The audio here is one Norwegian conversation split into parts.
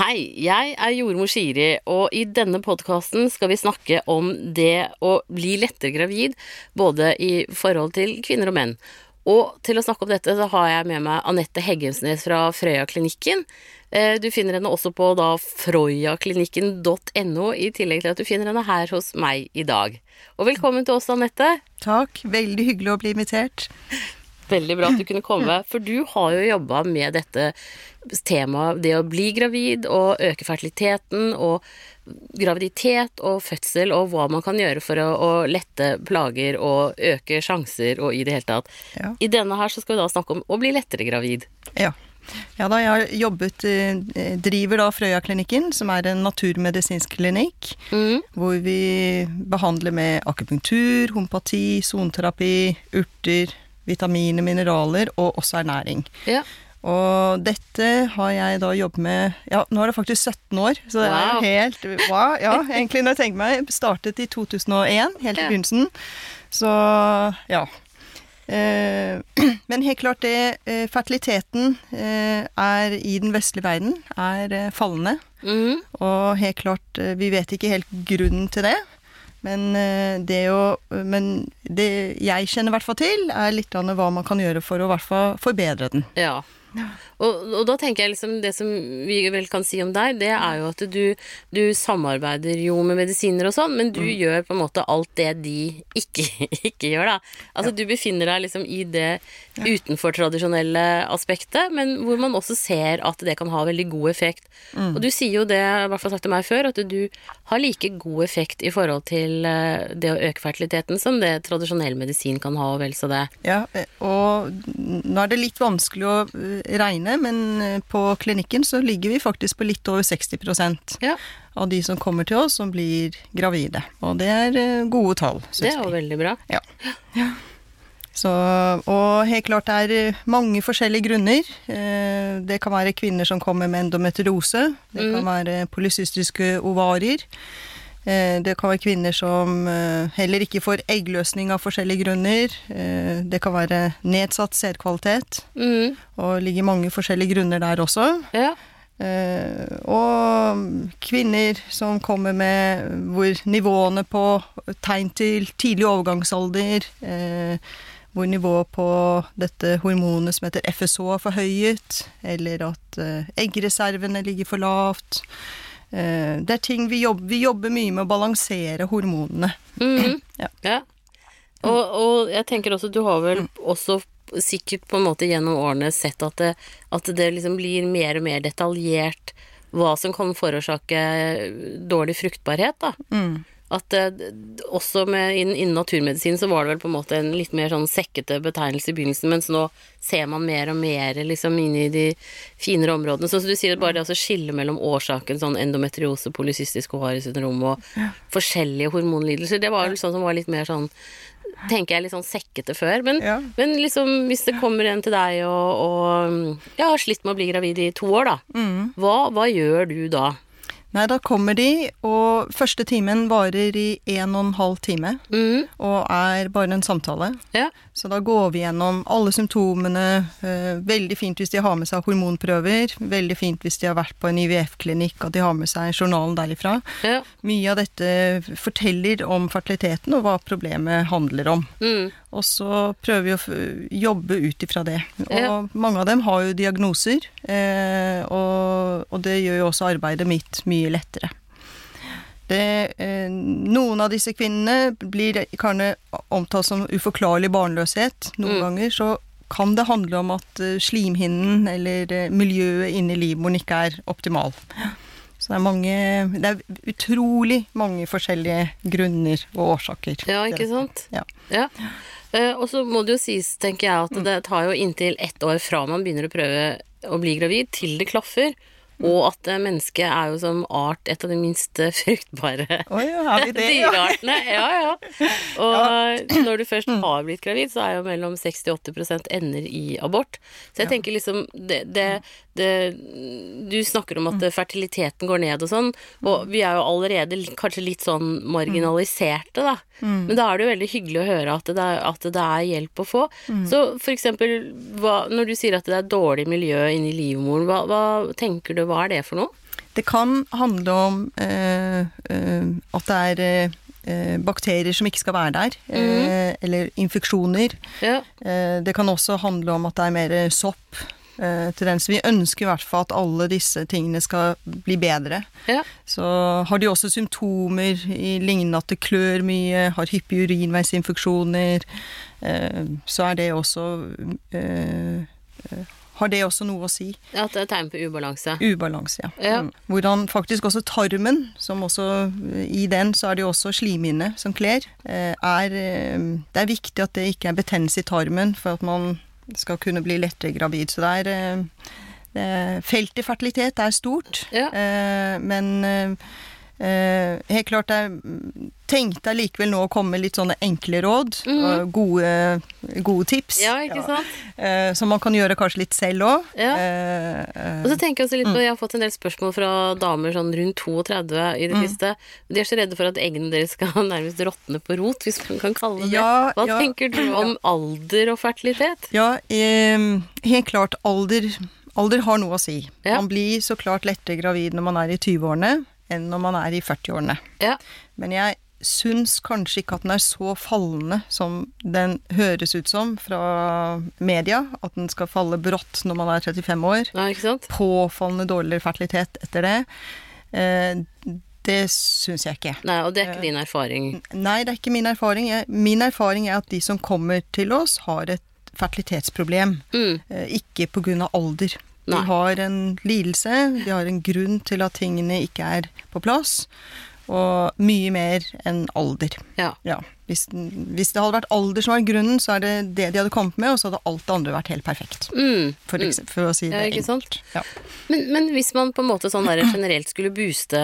Hei, jeg er jordmor Siri, og i denne podkasten skal vi snakke om det å bli lettere gravid, både i forhold til kvinner og menn. Og til å snakke om dette, så har jeg med meg Anette Heggensnes fra Frøya-klinikken. Eh, du finner henne også på da frøyaklinikken.no, i tillegg til at du finner henne her hos meg i dag. Og velkommen til oss, Anette. Takk. Veldig hyggelig å bli invitert. Veldig bra at du kunne komme, for du har jo jobba med dette temaet, det å bli gravid og øke fertiliteten og graviditet og fødsel og hva man kan gjøre for å, å lette plager og øke sjanser og i det hele tatt. Ja. I denne her så skal vi da snakke om å bli lettere gravid. Ja. Ja da, jeg har jobbet eh, Driver da Frøya-klinikken, som er en naturmedisinsk klinikk. Mm. Hvor vi behandler med akupunktur, homopati, soneterapi, urter, vitaminer, mineraler og også ernæring. Ja. Og dette har jeg da jobbet med Ja, nå er det faktisk 17 år, så det Wow. er helt wow, Ja, egentlig når jeg tenker meg Startet i 2001, helt i begynnelsen. Så ja. Eh, men helt klart det eh, Fertiliteten eh, er i den vestlige verden er fallende. Mm. Og helt klart, vi vet ikke helt grunnen til det. Men eh, det å Men det jeg kjenner i hvert fall til, er litt av hva man kan gjøre for å i hvert fall forbedre den. Ja. Og, og da tenker jeg liksom Det som vi vel kan si om deg, det er jo at du, du samarbeider jo med medisiner og sånn, men du gjør på en måte alt det de ikke, ikke gjør, da. Altså du befinner deg liksom i det utenfor tradisjonelle aspektet, men hvor man også ser at det kan ha veldig god effekt. Og du sier jo det, i hvert fall sagt til meg før, at du har like god effekt i forhold til eh, det å øke fertiliteten som det tradisjonell medisin kan ha, og vel så det. Ja, og nå er det litt vanskelig å eh, regne, men eh, på klinikken så ligger vi faktisk på litt over 60 Ja, av de som kommer til oss som blir gravide. Og det er eh, gode tall, det er jo veldig bra. Ja. Så, og helt klart det er eh, mange forskjellige grunner. Det kan være kvinner som kommer med endometriose. Det kan være polycystiske ovarier. Eh, Det kan være kvinner som eh, heller ikke får eggløsning av forskjellige grunner. Eh, Det kan være nedsatt sædkvalitet. Mm, Og ligger mange forskjellige grunner der også. ja. Og kvinner som kommer med hvor nivåene på tegn til tidlig overgangsalder, hvor nivået på dette hormonet som heter FSH er forhøyet, eller at eggreservene ligger for lavt. Eh, det er ting vi jobber, vi jobber mye med å balansere hormonene. Mhm. Ja. Ja. Og, og jeg tenker også, du har vel også sikkert på en måte gjennom årene sett at det, at det liksom blir mer og mer detaljert hva som kan forårsake dårlig fruktbarhet, da. Mm. At eh, også med, innen, innen naturmedisin så var det vel på en måte en litt mer sånn sekkete betegnelse i begynnelsen, mens nå ser man mer og mer liksom inn i de finere områdene. Sånn som du sier, bare det å skille mellom årsaken sånn endometriose, polysystisk ovariesyndrom og forskjellige hormonlidelser, det var vel sånn som var litt mer sånn tenker jeg litt sånn sekkete før. Men, Ja. men liksom, hvis det kommer en til deg og, og ja, har slitt med å bli gravid i to år, da. Mm. Hva, hva gjør du da? Nei, da kommer de, og første timen varer i en og en halv time, Mm, og er bare en samtale. ja. Så da går vi gjennom alle symptomene. Eh, veldig fint hvis de har med seg hormonprøver. Veldig fint hvis de har vært på en IVF-klinikk, at de har med seg journalen derifra. ja. Mye av dette forteller om fertiliteten og hva problemet handler om. Mm, Og så prøver vi å jobbe ut ifra det. Og mange av dem har jo diagnoser, eh, og, og det gjør jo også arbeidet mitt mye lettere. Det, eh, noen av disse kvinnene blir gjerne omtalt som uforklarlig barnløshet. Noen Mm. ganger så kan det handle om at eh, slimhinnen eller eh, miljøet inni livmoren ikke er optimal. Så det er mange Det er utrolig mange forskjellige grunner og årsaker. ja, ikke sant? Ja. Ja. Eh, og så må det jo sies, tenker jeg, at det tar jo inntil ett år fra man begynner å prøve å bli gravid, til det klaffer. Og at eh, mennesket er jo som art et av de minste fruktbare Oi, er? Ja. dyreartene. Ja, ja. Og når du først har blitt gravid, så er jo mellom 60-80% ender i abort. Så jeg tenker liksom det, det Du snakker om at fertiliteten går ned og sånn, og vi er jo allerede kanskje litt sånn marginaliserte, da. Men da er det jo veldig hyggelig å høre at det er, at det er hjelp å få. Så for eksempel, hva, når du sier at det er dårlig miljø inni livmoren, hva, hva tenker du, hva er det for noe? Det kan handle om eh, eh, at det er eh, bakterier som ikke skal være der, eh, eller infeksjoner. Ja. Eh, det kan også handle om at det er mer sopp. Eh, Tendens. Vi ønsker i hvert fall at alle disse tingene skal bli bedre. Ja. Så har de også symptomer i lignende at det klør mye, har hyppige urinveisinfeksjoner, eh, så er det også eh, eh, Har det også noe å si? At det er tegn på ubalanse. Ubalanse, ja. Ja. Mm. Hvordan faktisk også tarmen, som også I den så er det jo også slimhinne som kler. eh, Er, eh, det er viktig at det ikke er betennelse i tarmen for at man skal kunne bli lettere gravid. Så det er eh, Feltet fertilitet er stort, Ja. eh, men eh, helt klart jeg tenkte allikevel nå å komme med litt sånne enkle råd. og gode, gode tips. Mhm. Ja, ikke sant? Eh, som man kan gjøre kanskje litt selv òg. Ja. Eh, Og så tenker jeg også litt på, jeg har fått en del spørsmål fra damer sånn rundt 32 i det Mm. siste. De er så redde for at eggene deres skal nærmest råtne på rot, hvis man kan kalle det Ja, Hva ja. tenker du om alder og fertilitet? Ja, eh, helt klart alder, alder har noe å si. Man blir så klart lettere gravid når man er i 20-årene enn når man er i 40-årene. Ja. Men jeg syns kanskje ikke at den er så fallende som den høres ut som fra media. At den skal falle brått når man er 35 år. Nei, ikke sant? Påfallende dårligere fertilitet etter det. Eh, det syns jeg ikke. Nei, og det er ikke din erfaring. Nei, det er ikke min erfaring. Min erfaring er at de som kommer til oss, har et fertilitetsproblem. Mm. Eh, Ikke pga. alder. De Nei. har en lidelse, de har en grunn til at tingene ikke er på plass. Og mye mer enn alder. Ja. Ja. Hvis, hvis det hadde vært alder som var grunnen, så er det det de hadde kommet med, og så hadde alt det andre vært helt perfekt. Mm. For, eksempel, for å si Ja, det sant? enkelt. Ja. Men, men hvis man på en måte sånn generelt skulle booste,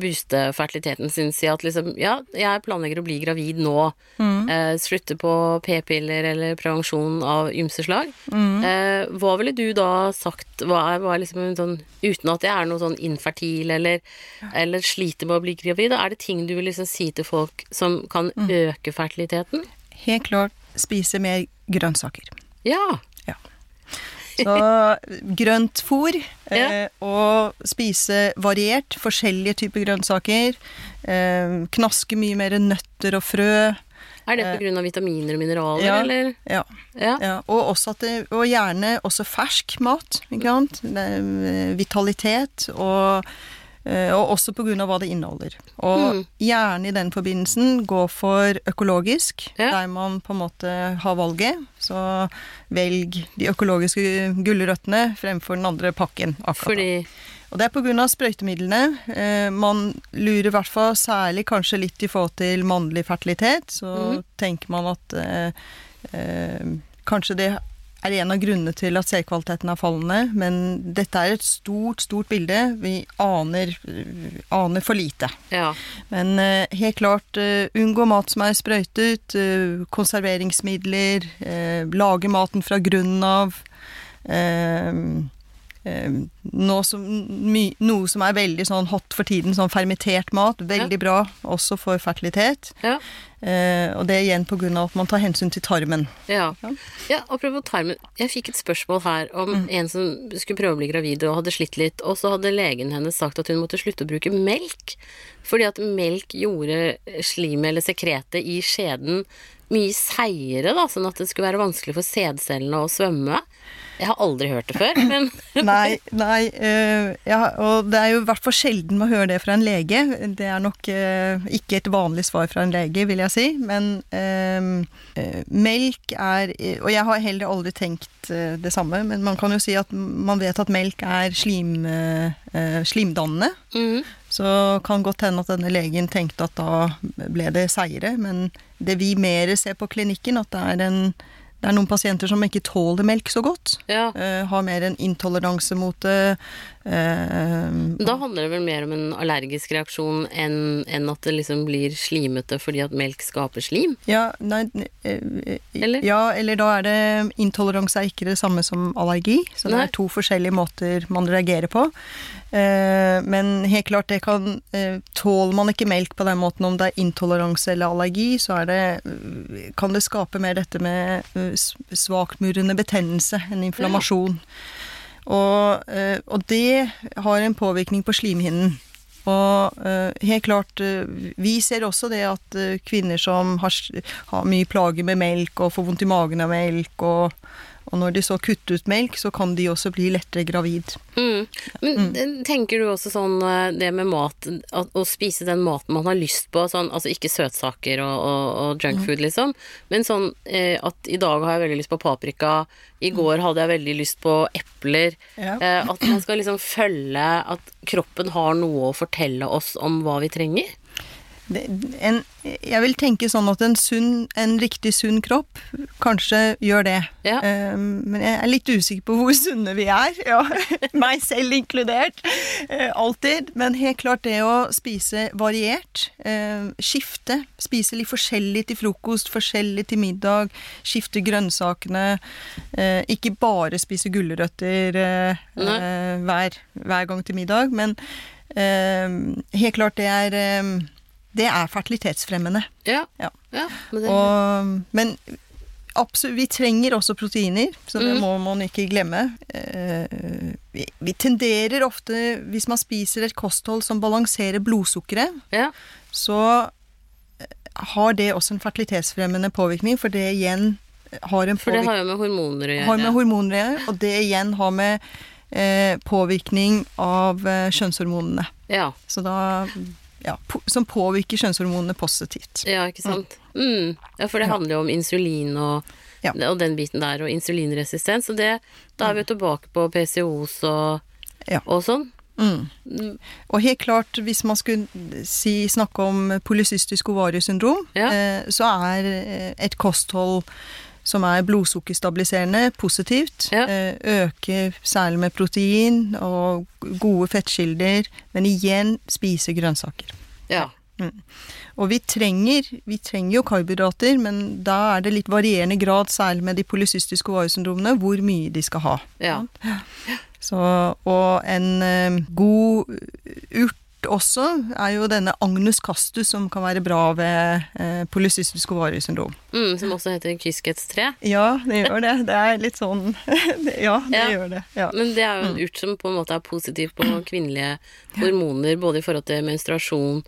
booste fertiliteten sin, si at liksom ja, jeg planlegger å bli gravid nå, Mm. eh, slutte på p-piller eller prevensjon av ymse slag, Mm. eh, hva ville du da sagt, hva er, hva er liksom sånn, uten at jeg er noe sånn infertil eller, eller sliter med å bli gravid, er det ting du vil liksom si til folk som kan Mm. Øke fertiliteten? Helt klart spise mer grønnsaker. Ja. ja. Så grønt fôr, Ja. eh, og spise variert, forskjellige typer grønnsaker. Eh, knaske mye mer nøtter og frø. Er det grunn av vitaminer og mineraler, Eh, ja. eller? Ja. Ja. ja. Og, også at det, og gjerne også fersk mat. Ikke sant? Eh, vitalitet, og, eh, og også av hva det inneholder. Og Mm. gjerne i den forbindelsen gå for økologisk, Ja. der man på en måte har valget. Så velg de økologiske gulrøttene fremfor den andre pakken. akkurat. Fordi Og det er pga. sprøytemidlene. Eh, man lurer i hvert fall særlig kanskje litt i forhold til mannlig fertilitet. Så mm. tenker man at eh, eh, kanskje det er en av grunnene til at seerkvaliteten er fallende. Men dette er et stort, stort bilde. Vi aner, aner for lite. Ja. Men uh, helt klart uh, unngå mat som er sprøytet, uh, konserveringsmidler, lage maten fra grunnen av. Eh, eh, nå som, noe som er veldig sånn hot for tiden, sånn fermentert mat. Veldig bra også for fertilitet. Ja. Eh, og det er igjen av at man tar hensyn til tarmen. Ja. Ja. ja, apropos tarmen. Jeg fikk et spørsmål her om Mm. en som skulle prøve å bli gravid og hadde slitt litt, og så hadde legen hennes sagt at hun måtte slutte å bruke melk, fordi at melk gjorde slimet eller sekretet i skjeden mye seigere, da, sånn at det skulle være vanskelig for sædcellene å svømme. Jeg har aldri hørt det før, men Nei, nei øh, ja, og det er jo i hvert fall sjelden man hører det fra en lege. Det er nok øh, ikke et vanlig svar fra en lege, vil jeg si. Men øh, eh, melk er Og jeg har heller aldri tenkt eh, det samme, men man kan jo si at man vet at melk er slim, eh, eh, slimdannende. Mhm. Så kan godt hende at denne legen tenkte at da ble det seire, men det vi mer ser på klinikken, at det er, en, det er noen pasienter som ikke tåler melk så godt. ja. Uh, har mer en intoleranse mot det. Eh, Da handler det vel mer om en allergisk reaksjon enn, enn at det liksom blir slimete fordi at melk skaper slim? ja, nei, eh, Eller? ja, eller da er det Intoleranse er ikke det samme som allergi, så det er to forskjellige måter man reagerer på. Eh, men helt klart, det kan Tåler man ikke melk på den måten, om det er intoleranse eller allergi, så er det Kan det skape mer dette med svakmurende betennelse, en inflammasjon. Og, eh, og det har en påvirkning på slimhinnen. Og eh, helt klart eh, Vi ser også det at kvinner som har, har mye plager med melk og får vondt i magen av melk, og, og når de så kutter ut melk, så kan de også bli lettere gravid. Mm. Men mm. tenker du også sånn eh, det med mat, at, å spise den maten man har lyst på, sånn, altså ikke søtsaker og, og, og junkfood, liksom, men sånn eh, at i dag har jeg veldig lyst på paprika, i går hadde jeg veldig lyst på epler, Ja. eh, at man skal liksom følge at kroppen har noe å fortelle oss om hva vi trenger? En, jeg vil tenke sånn at en, sunn, en riktig sunn kropp kanskje gjør det. Ja. Um, men jeg er litt usikker på hvor sunne vi er. Ja. Meg selv inkludert. Uh, alltid. Men helt klart det å spise variert. Uh, skifte. Spise litt forskjellig til frokost, forskjellig til middag. Skifte grønnsakene. Uh, ikke bare spise gulrøtter eh, hver, hver gang til middag. Men eh, helt klart det er det er fertilitetsfremmende. Ja. Ja. ja men det, Og, men absolutt, vi trenger også proteiner, så det Mm. må man ikke glemme. Eh, vi, vi tenderer ofte, hvis man spiser et kosthold som balanserer blodsukkeret, ja. så eh, har det også en fertilitetsfremmende påvirkning, for det igjen har en påvirkning For det har jo med hormoner å gjøre. har med hormoner å gjøre, og det igjen har med eh, påvirkning av eh, kjønnshormonene. Ja. Så da ja, som påvirker kjønnshormonene positivt. Ja, ikke sant. Mm. Ja, for det handler jo om insulin og, Ja. og den biten der, og insulinresistens. Og det, da er vi jo tilbake på PCOs og, Ja. og sånn. Mm. Mm. Og helt klart, hvis man skulle si, snakke om polycystisk ovariesyndrom, Ja. eh, så er eh, et kosthold som er blodsukkerstabiliserende, positivt. Ja. Eh, øker særlig med protein og gode fettkilder, men igjen spise grønnsaker. Ja. Og vi trenger, vi trenger jo karbohydrater, men da er det litt varierende grad, særlig med de polycystiske ovariesyndromene, hvor mye de skal ha. Ja. Så, og en eh, god urt også er jo denne agnus castus, som kan være bra ved eh, polycystisk ovariesyndrom. Mm, som også heter kyskhetstre. Ja, det gjør det. Det er litt sånn Ja, det Ja. gjør det. Ja. Men det er jo en urt som på en måte er positiv på kvinnelige hormoner, både i forhold til menstruasjon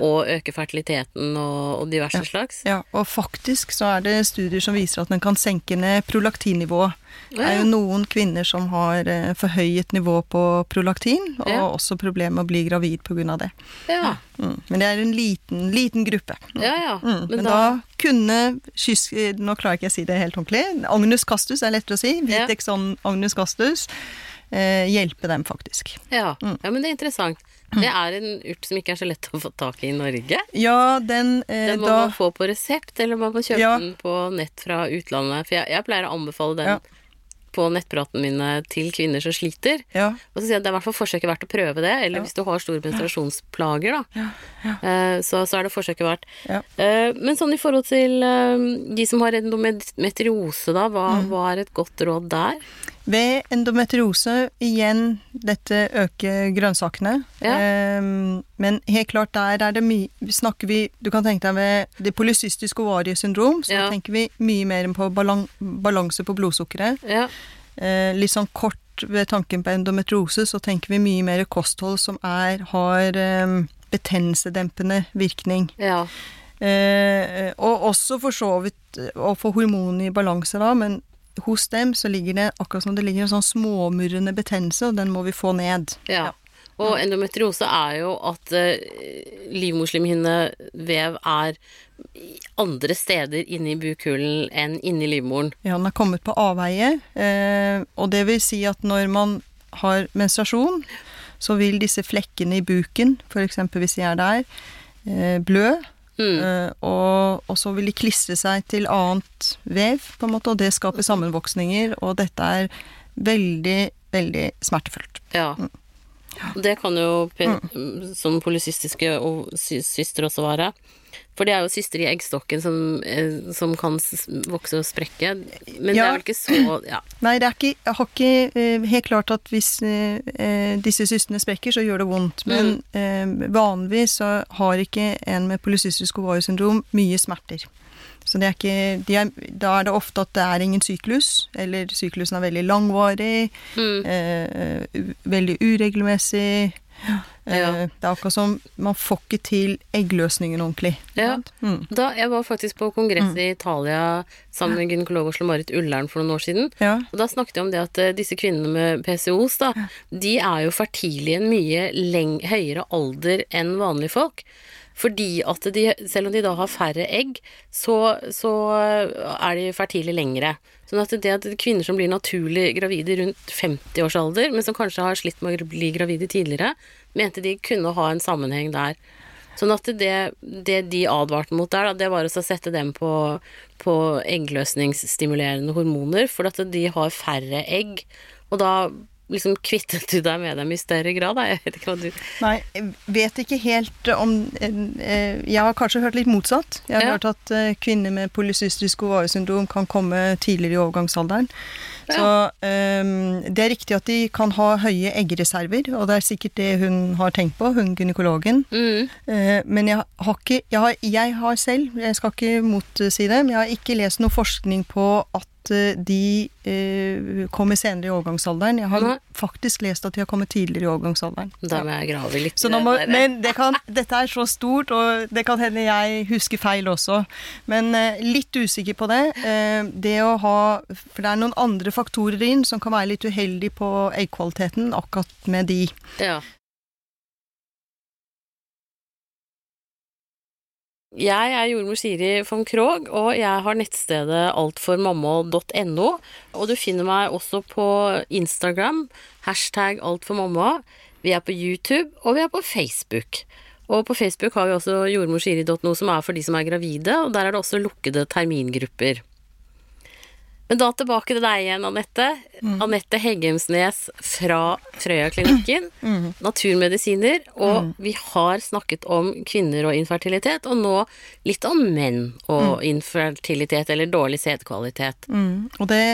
og øke fertiliteten og, og diverse slags. Ja, og faktisk så er det studier som viser at den kan senke ned prolaktinnivået. Det er jo noen kvinner som har eh, forhøyet nivå på prolaktin, og Ja. også problemer med å bli gravid pga. det. Ja, Mm. Men det er en liten, liten gruppe. ja. ja. Mm, men, Men da, da kunne kysk... Nå klarer ikke jeg å si det helt ordentlig. Agnus castus er lettere å si. Ja. Agnus castus. Eh, hjelpe dem, faktisk. ja. Mm. ja, men det er interessant. Det er en urt som ikke er så lett å få tak i i Norge. Ja, den eh, Den må da man få på resept, eller må kan kjøpe Ja. den på nett fra utlandet? For jeg, jeg pleier å anbefale den Ja. på nettpratene mine til kvinner som sliter. Ja. Og så sier jeg at det er i hvert fall forsøket verdt å prøve det, eller hvis du har store menstruasjonsplager, da. Ja, ja. Eh, Så, så er det forsøket verdt. Ja. Eh, Men sånn i forhold til eh, de som har endometriose, da, hva, Mm. hva er et godt råd der? Ved endometriose, igjen dette øker grønnsakene. Ja. Um, men helt klart der er det mye Snakker vi Du kan tenke deg ved det polycystiske ovariesyndrom, så Ja. tenker vi mye mer på balan balanse på blodsukkeret. Ja. Uh, litt sånn kort ved tanken på endometriose, så tenker vi mye mer kosthold som er, har um, betennelsedempende virkning. ja. Uh, og også for så vidt å få hormonene i balanse da, men hos dem så ligger det akkurat som det ligger en sånn småmurrende betennelse, og den må vi få ned. Ja. Og endometriose er jo at uh, livmorslimhinnevev er andre steder inni bukhulen enn inni livmoren. Ja, den er kommet på avveie, eh, og det vil si at når man har menstruasjon, så vil disse flekkene i buken, f.eks. hvis de er der, eh, blø. Mm. Eh, og, og så vil de klistre seg til annet vev, på en måte, og det skaper sammenvoksninger, og dette er veldig, veldig smertefullt. Ja. Mm. Det kan jo pe- som polycystiske og syster også være. For det er jo syster i eggstokken som, eh, som kan vokse og sprekke. Men det er vel ikke så Ja. Nei, det er ikke, jeg har ikke eh, helt klart at hvis eh, eh, disse systene sprekker, så gjør det vondt. Men eh, vanligvis så har ikke en med polycystisk ovariesyndrom mye smerter. Så det er ikke, de er, da er det ofte at det er ingen syklus, eller syklusen er veldig langvarig, Mm. eh, veldig uregelmessig. Ja. Eh, det er akkurat som man får ikke til eggløsningen ordentlig. Ja. Mm. Da, jeg var faktisk på kongress i Italia sammen med gynekolog Oslo Marit Ullern for noen år siden. ja. Og da snakket jeg om det at eh, disse kvinnene med PCOs, da, de er jo fertile i en mye høyere alder enn vanlige folk. Fordi at de, selv om de da har færre egg, så, så er de fertile lengre. Sånn at det at kvinner som blir naturlig gravide rundt 50 års alder, men som kanskje har slitt med å bli gravide tidligere, mente de kunne ha en sammenheng der. Sånn at det, det de advarte mot der, det var å sette dem på, på eggløsningsstimulerende hormoner, for at de har færre egg. Og da liksom kvittet du deg med dem i større grad, da. Jeg vet ikke hva du Nei, jeg vet ikke helt om eh, Jeg har kanskje hørt litt motsatt. Jeg har Ja. hørt at eh, kvinner med polycystisk ovariesyndrom kan komme tidligere i overgangsalderen. Ja. Så eh, det er riktig at de kan ha høye eggreserver, og det er sikkert det hun har tenkt på, hun gynekologen. mm. Uh, Men jeg har ikke jeg har, jeg har selv, jeg skal ikke motsi det, men jeg har ikke lest noe forskning på at eh, de eh, kommer senere i overgangsalderen. Jeg har Nei. faktisk lest at de har kommet tidligere i overgangsalderen. Da må jeg grave litt. Må, men det kan, dette er så stort, og det kan hende jeg husker feil også. Men eh, litt usikker på det. Eh, det å ha For det er noen andre faktorer inn som kan være litt uheldig på eggkvaliteten akkurat med de. Ja. Jeg er jordmor Siri von Krogh, og jeg har nettstedet altformamma.no. Og du finner meg også på Instagram, hashtag altformamma. Vi er på YouTube, og vi er på Facebook. Og på Facebook har vi også jordmorsiri.no, som er for de som er gravide, og der er det også lukkede termingrupper. Men da tilbake til deg igjen, Anette. Anette Heggemsnes fra Frøya-klinikken. Naturmedisiner. Og vi har snakket om kvinner og infertilitet, og nå litt om menn og infertilitet, eller dårlig sædkvalitet. Mm. Og det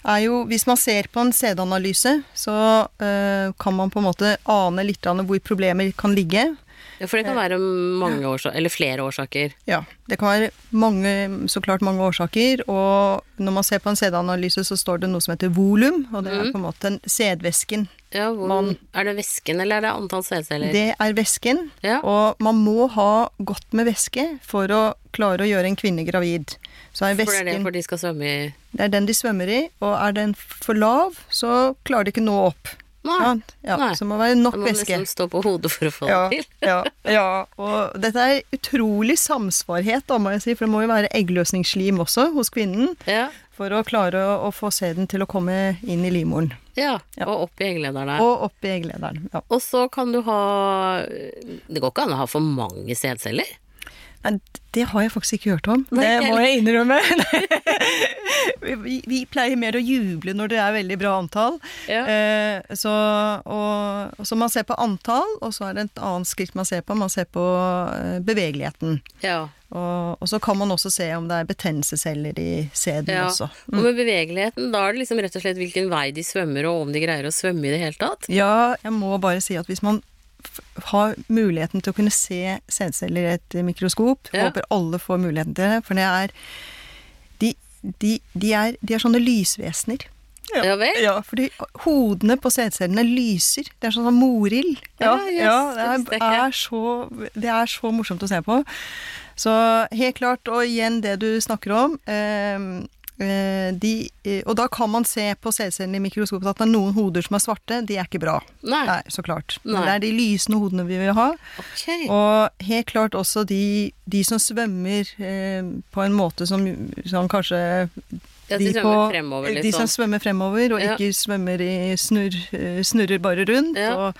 er jo Hvis man ser på en sædanalyse, så øh, kan man på en måte ane litt hvor problemer kan ligge. Ja, For det kan være mange årsaker, eller flere årsaker. Ja, det kan være mange, så klart mange årsaker, og når man ser på en sædanalyse, så står det noe som heter volum, og det er på en måte sædvæsken. Ja, hvor, Man- Er det væsken, eller er det antall sædceller? Det er væsken, Ja. og man må ha godt med væske for å klare å gjøre en kvinne gravid. Så er For det er det for de skal svømme i det er den de svømmer i, og er den for lav, så klarer de ikke nå opp. Nei. Ja, ja, Nei. Så det må være nok må man væske. liksom stå på hodet for å få Ja, det til. ja, ja, og dette er utrolig samsvarhet, da, må jeg si, for det må jo være eggløsningsslim også hos kvinnen Ja. for å klare å, å få sæden til å komme inn i livmoren. ja. Ja. Og opp i egglederen der. Og opp i egglederen. Ja. Og så kan du ha Det går ikke an å ha for mange sædceller? Nei, det har jeg faktisk ikke hørt om. Det må jeg- innrømme. vi, vi pleier mer å juble når det er veldig bra antall. Ja. Eh, så, og, så man ser på antall, og så er det et annet skritt man ser på. Man ser på eh, bevegeligheten. Ja. Og, og så kan man også se om det er betennelsesceller i sæden ja. også. Og med bevegeligheten, da er det liksom rett og slett hvilken vei de svømmer, og om de greier å svømme i det hele tatt? Ja, jeg må bare si at hvis man har muligheten til å kunne se sædceller i et mikroskop, Ja. håper alle får muligheten til det, for det er de, de, de, er, de er sånne lysvesener. Ja vel? Ja, fordi hodene på sædcellene lyser. Det er sånn som morild. Ja, ja, det det, er, er så, det er så morsomt å se på. Så helt klart, og igjen det du snakker om eh, de, eh, Og da kan man se på sædcellene i mikroskopet at det er noen hoder som er svarte. De er ikke bra. Nei. Nei, så klart. Men Nei. det er de lysende hodene vi vil ha. Okay. Og helt klart også de, de som svømmer eh, på en måte som, som kanskje Ja, de svømmer fremover, De liksom. som svømmer fremover, og Ja. ikke svømmer i snurr, eh, snurrer bare rundt. Ja. Og,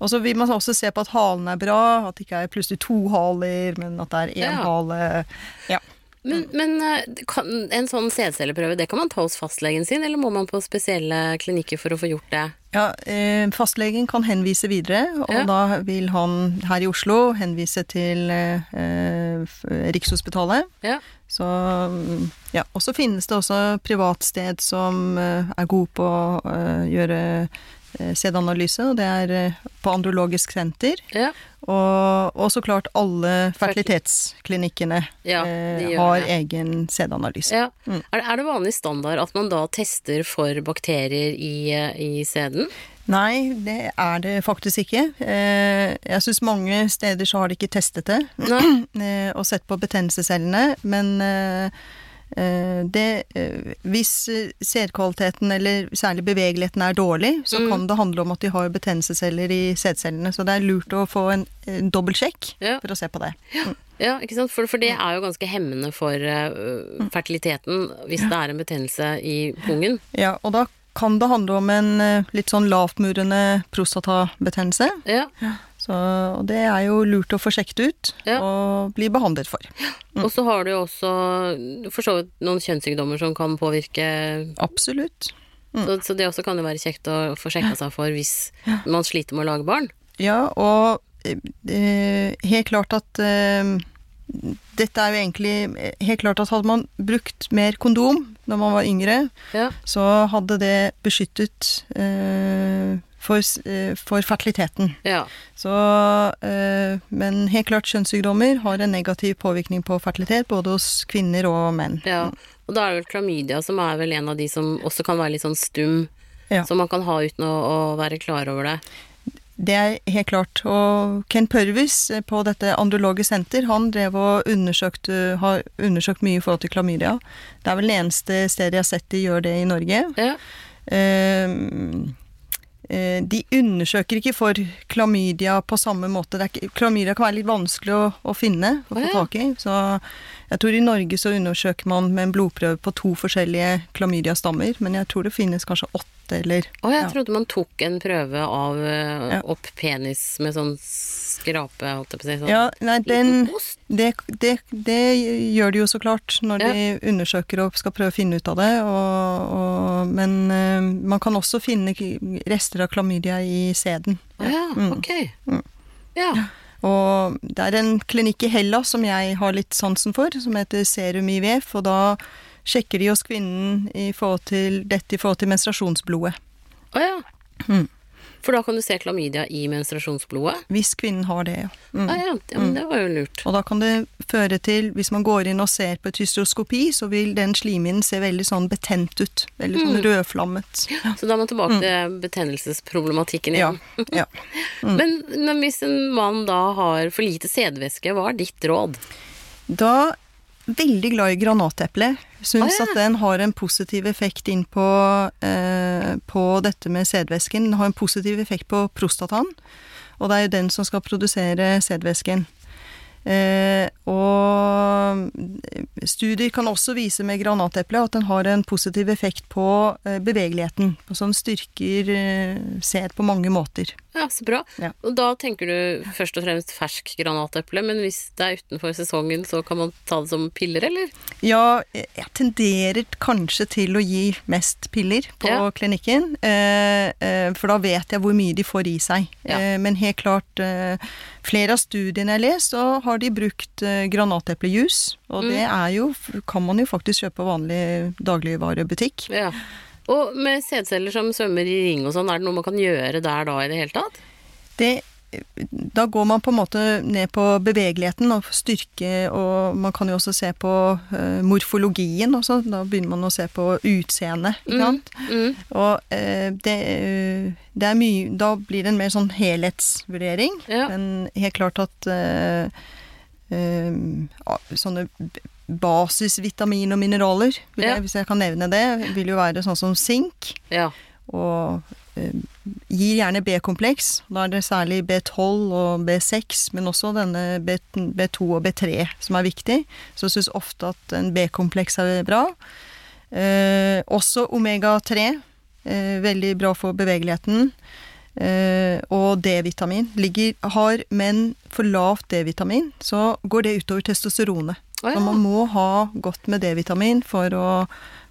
og så vil man også se på at halen er bra, at det ikke er plutselig to haler, men at det er én Ja. hale. Ja. Men, men eh, kan, en sånn sædcelleprøve, det kan man ta hos fastlegen sin, eller må man på spesielle klinikker for å få gjort det? Ja, eh, fastlegen kan henvise videre, og Ja. da vil han her i Oslo henvise til eh, Rikshospitalet. Ja. Så mm, ja, Og så finnes det også privatsted som eh, er god på å gjøre sædanalyse, og det er eh, på Andrologisk senter. Ja. Og, og så klart alle fertilitetsklinikkene Ja, eh, har det. egen sædanalyse. ja. Mm. Er, det- er det vanlig standard at man da tester for bakterier i, eh, i sæden? Nei, det er det faktisk ikke. Eh, jeg syns mange steder så har de ikke testet det eh, og sett på betennelsescellene, men eh, eh, det eh, Hvis eh, sædkvaliteten eller særlig bevegeligheten er dårlig, så Mm. kan det handle om at de har betennelsesceller i sædcellene. Så det er lurt å få en, en dobbeltsjekk Ja. for å se på det. Ja, ikke sant? For, for Mm. det er jo ganske hemmende for uh, fertiliteten hvis det er en betennelse i pungen. Ja, og da kan det handle om en eh, litt sånn lavtmurende prostatabetennelse. Ja. Så, og det er jo lurt å få sjekket ut Ja. og bli behandlet for. Og så har du jo også for så vidt noen kjønnssykdommer som kan påvirke Absolutt. så, så det også kan jo være kjekt å få sjekka seg for hvis man sliter med å lage barn. Ja, og eh, helt klart at eh, dette er jo egentlig eh, helt klart at hadde man brukt mer kondom når man var yngre, Ja. så hadde det beskyttet eh, for, eh, for fertiliteten. Ja. Så, eh, men helt klart kjønnssykdommer har en negativ påvirkning på fertilitet, både hos kvinner og menn. ja. Og da er det vel klamydia som er vel en av de som også kan være litt sånn stum, Ja. som man kan ha uten å, å være klar over det. Det er helt klart. Og Ken Purvis eh, på dette andrologiske senter, han drev og undersøkte, har undersøkt mye i forhold til klamydia. Det er vel det eneste stedet jeg har sett de gjør det i Norge. Ja. Eh, de undersøker ikke for klamydia på samme måte. Det er ikke, klamydia kan være litt vanskelig å, å finne og få tak i. Så jeg tror i Norge så undersøker man med en blodprøve på to forskjellige klamydiastammer, men jeg tror det finnes kanskje åtte eller Å, jeg ja. trodde man tok en prøve av eh, Ja. opp penis med sånn skrape, holdt jeg på å si. Sånn. Ja, nei, den det, det, det gjør de jo så klart når Ja. de undersøker og skal prøve å finne ut av det. Og, og, men uh, man kan også finne rester av klamydia i sæden. Å ja, Mm. ok. Mm. Ja. Og det er en klinikk i Hellas som jeg har litt sansen for, som heter Serum IVF. Og da sjekker de hos kvinnen i forhold til dette i forhold til menstruasjonsblodet. Å ja. Mm. For da kan du se klamydia i menstruasjonsblodet? Hvis kvinnen har det, ja. Mm. Ja, ja, ja men det var jo lurt. Og da kan det føre til, hvis man går inn og ser på et hysteroskopi, så vil den slimhinnen se veldig sånn betent ut. Veldig sånn Mm. rødflammet. Så da er man tilbake til betennelsesproblematikken Ja. igjen. ja. Men, men hvis en mann da har for lite sædvæske, hva er ditt råd? Da veldig glad i granateple. Syns ah, ja. at den har en positiv effekt inn på, eh, på dette med sædvæsken. Den har en positiv effekt på prostataen, og det er jo den som skal produsere sædvæsken. Eh, og studier kan også vise med granateplet at den har en positiv effekt på eh, bevegeligheten. Så den styrker eh, sæd på mange måter. Ja, så bra. Ja. Og da tenker du først og fremst fersk granateple, men hvis det er utenfor sesongen, så kan man ta det som piller, eller? Ja, jeg tenderer kanskje til å gi mest piller på Ja. klinikken, eh, eh, for da vet jeg hvor mye de får i seg. Ja. Eh, men helt klart, flere av studiene jeg har lest, så har de brukt eh, granateplejus, og Mm. det er jo, kan man jo faktisk kjøpe vanlig dagligvarebutikk. Ja. Og med sædceller som svømmer i ring og sånn, er det noe man kan gjøre der da i det hele tatt? Det, da går man på en måte ned på bevegeligheten og styrke, og man kan jo også se på uh, morfologien også. Da begynner man å se på utseendet, ikke sant. Mm. Og uh, det, uh, det er mye Da blir det en mer sånn helhetsvurdering. Ja. Men helt klart at sånne basisvitamin og mineraler, vil Ja. jeg, hvis jeg kan nevne det, vil jo være sånn som sink. Ja. Og gir gjerne B-kompleks. Da er det særlig B12 og B6, men også denne B, B2 og B3 som er viktig. Så jeg syns ofte at en B-kompleks er bra. Eh, også omega-3. Eh, veldig bra for bevegeligheten. Eh, og D-vitamin. Har menn for lavt D-vitamin, så går det utover testosteronet. Å, Så man må ha godt med D-vitamin for å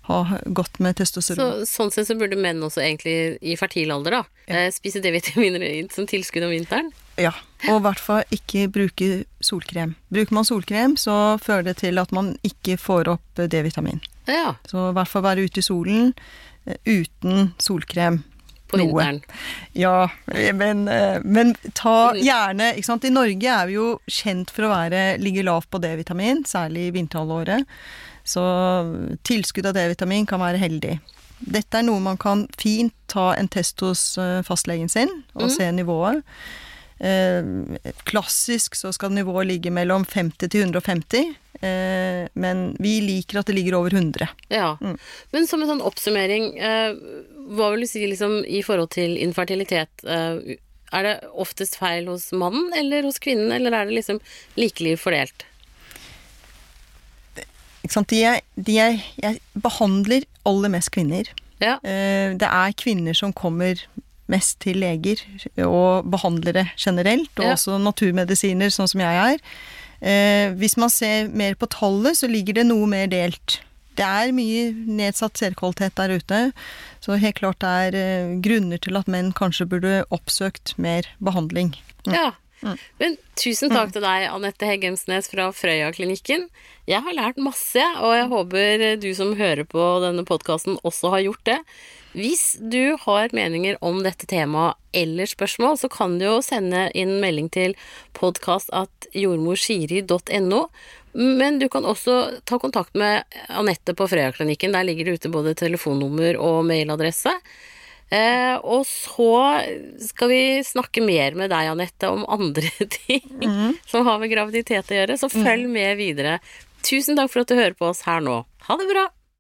ha godt med testosteron. Så, sånn sett så burde menn også egentlig i fertil alder da, ja. spise D-vitaminer som tilskudd om vinteren? Ja, og i hvert fall ikke bruke solkrem. Bruker man solkrem, så fører det til at man ikke får opp eh, D-vitamin. Ja. Så i hvert fall være ute i solen eh, uten solkrem. på Noe. vinteren. Ja, men, eh, men ta gjerne ikke sant? I Norge er vi jo kjent for å være, ligge lavt på D-vitamin, særlig i vinterhalvåret. Så tilskudd av D-vitamin kan være heldig. Dette er noe man kan fint ta en test hos eh, fastlegen sin og se nivået. Eh, klassisk så skal nivået ligge mellom 50 til 150, eh, men vi liker at det ligger over 100. Ja. Men som en sånn oppsummering, eh, hva vil du si liksom i forhold til infertilitet? Eh, er det oftest feil hos mannen eller hos kvinnen, eller er det liksom likelig fordelt? De jeg, de jeg, jeg behandler aller mest kvinner. Ja. Eh, Det er kvinner som kommer mest til leger og behandlere generelt, og Ja. også naturmedisiner, sånn som jeg er. Eh, Hvis man ser mer på tallet, så ligger det noe mer delt. Det er mye nedsatt seerkvalitet der ute, så helt klart det er eh, grunner til at menn kanskje burde oppsøkt mer behandling. Ja. Men tusen takk til deg, Anette Heggemsnes fra Frøya-klinikken. Jeg har lært masse, og jeg håper du som hører på denne podkasten også har gjort det. Hvis du har meninger om dette temaet eller spørsmål, så kan du jo sende inn melding til podkast.jordmorshiri.no. Men du kan også ta kontakt med Anette på Frøya-klinikken. Der ligger det ute både telefonnummer og mailadresse. Eh, og så skal vi snakke mer med deg, Anette, om andre ting som har med graviditet å gjøre, så følg med videre. Tusen takk for at du hører på oss her nå. Ha det bra!